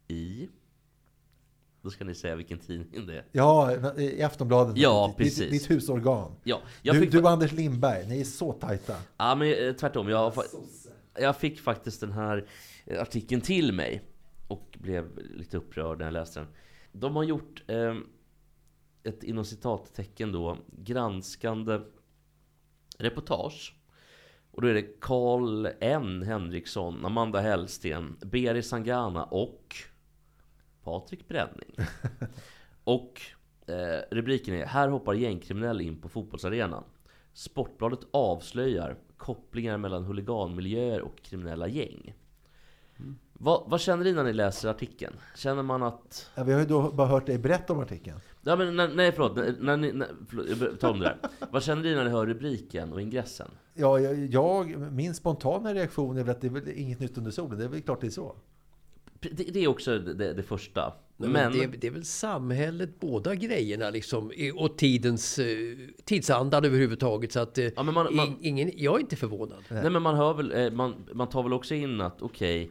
i... Då ska ni säga vilken tidning det är. Ja, i Aftonbladet. Ja, ditt, precis. Ditt, ditt husorgan. Ja, Du, fick, du Anders Lindberg, ni är så tajta. ja men eh, tvärtom. Jag, jag fick faktiskt den här artikeln till mig. och blev lite upprörd när jag läste den. De har gjort eh, ett inom citattecken då granskande reportage. Och då är det Karl N Henriksson, Amanda Hellsten, Beri Sangana och Patrik Bränning. och eh, rubriken är Här hoppar gängkriminell in på fotbollsarenan. Sportbladet avslöjar kopplingar mellan huliganmiljöer och kriminella gäng. Vad, vad känner ni när ni läser artikeln? Känner man att... Ja, vi har ju då bara hört dig berätta om artikeln. Ja, men, nej, nej förlåt, när, när, när, förlåt ta om det där. Vad känner ni när ni hör rubriken och ingressen? Ja, jag, jag, min spontana reaktion är väl att det är väl inget nytt under solen. Det är väl klart det är så. Det, det är också det, det första. Men, Men, det, är, det är väl samhället, båda grejerna liksom, och tidens, eh, tidsandan överhuvudtaget. Så att eh, Ja, men man- man- in- ingen, jag är inte förvånad. nej, men man, hör väl, eh, man, man tar väl också in att okej,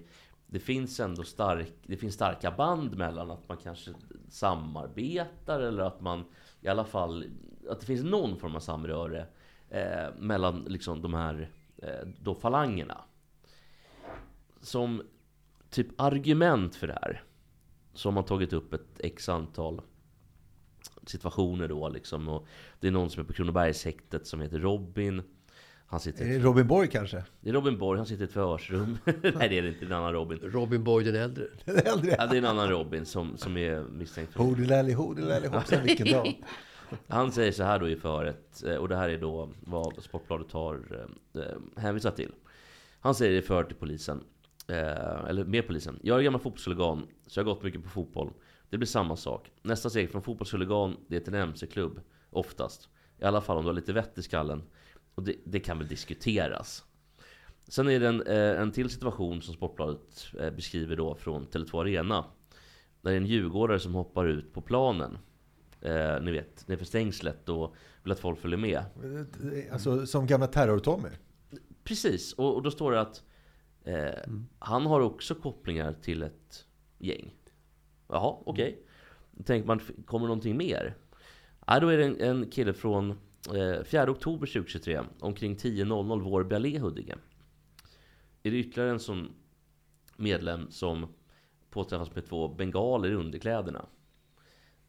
det finns ändå stark, det finns starka band mellan att man kanske samarbetar eller att man i alla fall, att det finns någon form av samröre eh, mellan liksom de här eh, då falangerna. Som typ argument för det här så har man tagit upp ett x antal situationer då liksom. Och det är någon som är på Kronobergshäktet som heter Robin. Han sitter i Eh, ett, Robin Borg kanske? det är Robin Borg, han sitter i ett förhörsrum. Nej det är det inte, det är en annan Robin. Robin Boy den äldre. Den äldre. Ja, det är en annan Robin som, som är misstänkt för Hodelälli, hodelälli, hoppsan vilken dag. Han säger så här då i förhöret, eh, och det här är då vad Sportbladet har eh, hänvisat till. Han säger i förhör till polisen, eh, eller med polisen. Jag är gammal fotbollshuligan, så jag har gått mycket på fotboll. Det blir samma sak. Nästa steg från fotbollshuligan, det är till en MC-klubb. Oftast. I alla fall om du har lite vett i skallen. Och det, det kan väl diskuteras. Sen är det en, eh, en till situation som Sportbladet eh, beskriver då från Tele2 Arena. Där det är en djurgårdare som hoppar ut på planen. Eh, ni vet, nerför stängslet och vill att folk följer med. Alltså som gamla terror-Tommy. Precis, och, och då står det att eh, han har också kopplingar till ett gäng. Jaha, okej. Då tänker man, kommer någonting mer? Nej, då är det en, en kille från 4 oktober 2023, omkring 10.00 Vårby Allé, Huddinge. Är det ytterligare en sån medlem som påträffas med två bengaler i underkläderna.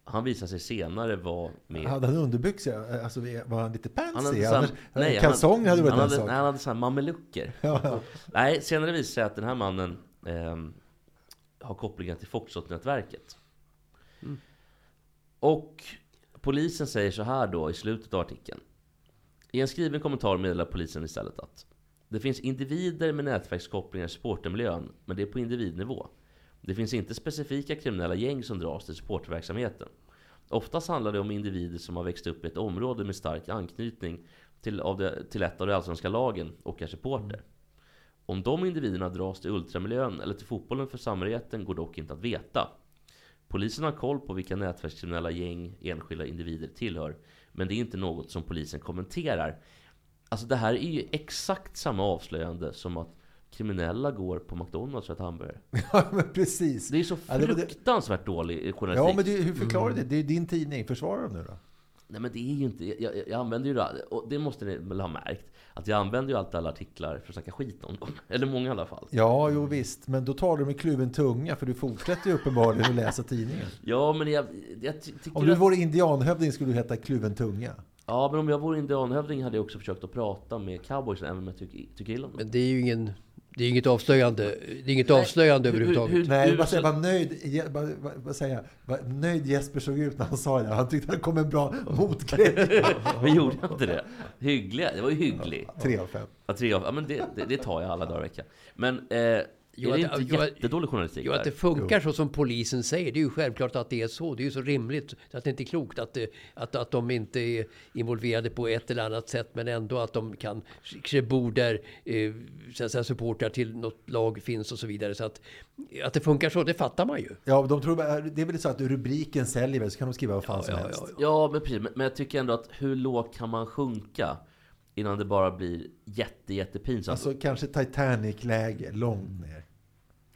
Han visar sig senare vara med... Hade han underbyxor? Alltså var han lite Han pansy? sam- Annars, nej, kalsong hade varit han en hade, sak. nej, han hade sådana mamelucker. Ja. Nej, senare visade sig att den här mannen ehm, har kopplingar till Foxtrot-nätverket. Och polisen säger så här då i slutet av artikeln. I en skriven kommentar meddelar polisen istället att det finns individer med nätverkskopplingar i supportermiljön, men det är på individnivå. Det finns inte specifika kriminella gäng som dras till supporterverksamheten. Oftast handlar det om individer som har växt upp i ett område med stark anknytning till, av det, till ett av de allsvenska lagen och är supporter. Om de individerna dras till ultramiljön eller till fotbollen för samhörigheten går dock inte att veta. Polisen har koll på vilka nätverkskriminella gäng enskilda individer tillhör, men det är inte något som polisen kommenterar. Alltså det här är ju exakt samma avslöjande som att kriminella går på McDonalds för ett hamburgare. ja, men precis. Det är så Ja, det- fruktansvärt dålig journalistik. Ja, men du, hur förklarar du det? Det är din tidning. Försvara dem nu då. Nej men det är ju inte, jag, jag, använder ju det, och det måste ni väl ha märkt, att jag använder ju alltid alla artiklar för att snacka skit om dem. Eller många i alla fall. Ja, jo visst. Men då tar du med kluven tunga, för du fortsätter ju uppenbarligen att läsa tidningen. Ja men jag, jag ty- tycker Om du att, vore indianhövding skulle du heta kluven tunga. Ja men om jag vore indianhövding hade jag också försökt att prata med cowboysen även om jag tycker, tycker illa om dem. Men det är ju ingen, det är inget avslöjande, det är inget avslöjande hur- överhuvudtaget. hur- Nej, du- bara säga vad nöjd, bara, bara, säga, vad nöjd Jesper såg ut när han sa det. Han tyckte det kom en bra motgrej. Men gjorde jag inte det? Hyggliga, det var ju hygglig. Tre av fem. Ja, tre av, ja men det, det, det tar jag alla dagar i veckan. Men eh, Jo, är det att- inte jo, jättedålig journalistik Jo, att det funkar så som polisen säger, det är ju självklart att det är så. Det är ju så rimligt. Så att det inte är klokt att, det, att, att de inte är involverade på ett eller annat sätt. Men ändå att de kan kanske bor där eh, så att säga, supportrar till något lag finns och så vidare. Så att, att det funkar så, det fattar man ju. Ja, de tror, det är väl så att rubriken säljer väl, så kan de skriva vad fan Ja, som ja, helst. ja, Ja, men precis. Men men jag tycker ändå att hur lågt kan man sjunka innan det bara blir jätte, jättepinsamt? Alltså kanske Titanic-läge, långt ner.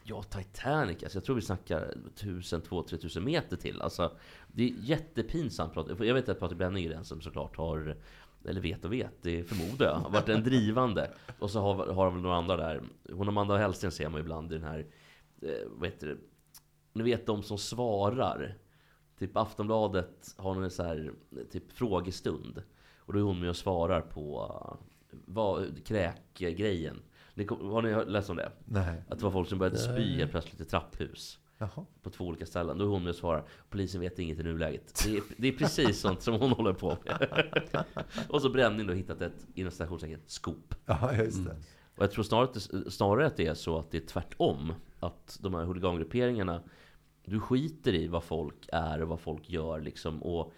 Ja, Titanic. Alltså, jag tror vi snackar 1000, 2000, 3000 meter till. Alltså, det är jättepinsamt. Jag vet att Patrik Bränning är den som såklart har, eller vet och vet, det förmodar jag, har varit den drivande. Och så har, har väl några andra där. Hon Amanda Hellsten ser man ju ibland i den här, eh, vad heter det, ni vet de som svarar. Typ Aftonbladet har en så här, typ frågestund. Och då är hon med och svarar på eh, vad, kräkgrejen. Kom- Har ni läst om det? Nej. Att det var folk som började spy helt plötsligt i trapphus. Jaha. På två olika ställen. Då är hon med och svarar. Polisen vet inget i nuläget. Det är, det är precis sånt som hon håller på med. och så Bränning då hittat ett, inom citationstecken, skop. Ja, just det. Och jag tror snarare att, det, snarare att det är så att det är tvärtom. Att de här huligangrupperingarna, du skiter i vad folk är och vad folk gör liksom. Och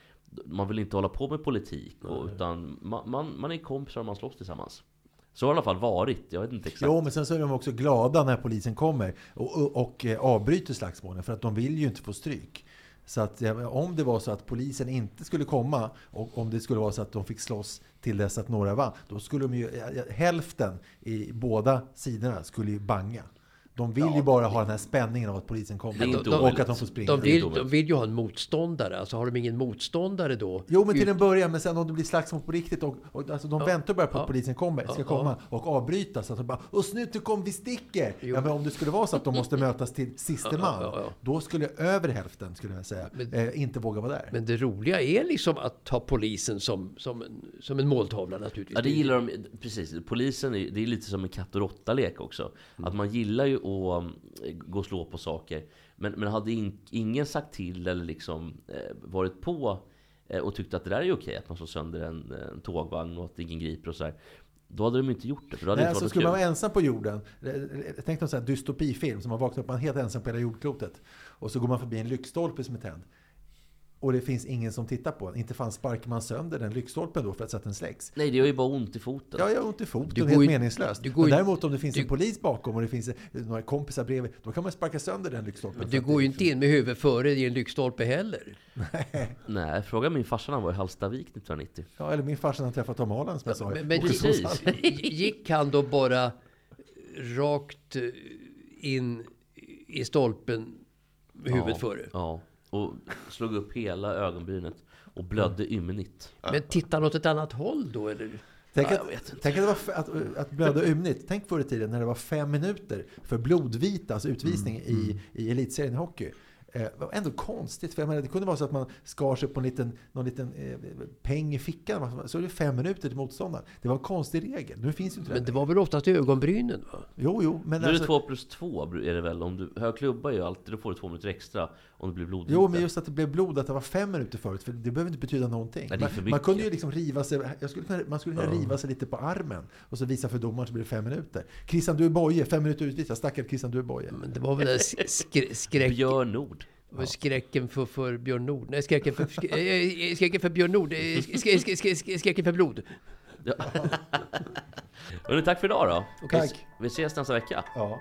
man vill inte hålla på med politik. Och, utan man, man, man är kompisar och man slåss tillsammans. Så har det i alla fall varit. Jag vet inte exakt. Jo, men sen så är de också glada när polisen kommer och, och, och eh, avbryter slagsmålen för att de vill ju inte få stryk. Så att om det var så att polisen inte skulle komma och om det skulle vara så att de fick slåss till dess att några vann, då skulle de ju, hälften i båda sidorna skulle ju banga. De vill ju bara ha den här spänningen av att polisen kommer inte och att de får springa. De vill, de vill ju ha en motståndare. Alltså har de ingen motståndare då? Jo, men till en början, men sen om det blir slagsmål på riktigt och, och alltså de väntar bara på att ja. polisen kommer, ska Ja, komma och avbryta så att de bara ”Och snuten kom, vi sticker!” ja, men Om det skulle vara så att de måste mötas till siste Ja, man, ja, ja. då skulle över hälften, skulle jag säga, Men- eh, inte våga vara där. Men det roliga är liksom att ta polisen som, som, en, som en måltavla naturligtvis. Ja, det gillar de. Precis. Polisen, är, det är lite som en katt och råtta-lek också. Att man gillar ju att um, gå och slå på saker. Men, men hade in, ingen sagt till eller liksom eh, varit på eh, och tyckt att det där är okej, att man slår sönder en, en tågvagn och att ingen griper och sådär. Då hade de inte gjort det. För då hade Nej, det alltså, inte skulle man vara ensam på jorden, eh, tänk dig en dystopifilm som man vaknar upp, man helt ensam på hela jordklotet. Och så går man förbi en lyktstolpe som är tänd. Och det finns ingen som tittar på den. Inte fan sparkar man sönder den lyktstolpen då för att den släcks. Nej, det gör ju bara ont i foten. Ja, jag har ont i foten. Du helt ju- meningslöst. du går Men däremot om det finns du- en polis bakom och det finns några kompisar bredvid, då kan man sparka sönder den lyktstolpen. Men du går ju inte in med huvudet före i en lyktstolpe heller. Nej, fråga min farsa när han var i Hallstavik 1990. Ja, eller min farsa när han träffade Tom Holland som jag sa. Men, men precis. Gick han då bara rakt eh, in i stolpen med huvudet ja, före? Ja, och slog upp hela ögonbrynet och blödde ymnigt. Men titta han åt ett annat håll då eller? Tänk, Ja, att, jag vet inte. tänk att, det var, att, att blöda ymnigt. Tänk förr i tiden när det var fem minuter för blodvita, alltså utvisning Mm, i, i elitserien i hockey. Eh, det var ändå konstigt, för jag menar, det kunde vara så att man skar sig på en liten, någon liten eh, peng i fickan. Så är det fem minuter till motståndaren. Det var en konstig regel. Nu finns ju inte Men det. var väl oftast ögonbrynen? Va? Jo, jo. Men Nu är det alltså, två plus två är det väl? Om du hör klubba ju alltid, då får du två minuter extra om det blir blodvita. Jo, men just att det blev blod, att det var fem minuter förut, för det behöver inte betyda någonting. Nej, man, man kunde ju liksom riva sig, jag skulle kunna, man skulle kunna riva sig lite på armen och så visa för domaren så blir det fem minuter. Christian Dueboye, fem minuter utvisad. Stackare Christian Dueboye. Men det var väl den skrä, skräck, Björn Nord. var skräcken för, för Björn Nord. Nej, skräcken för, sk- eh, skräcken för Björn Nord. Eh, sk- sk- sk- sk- sk- Skräcken för blod. Ja. Hörrni, tack för idag då. Tack. Vi, vi ses nästa vecka. Ja.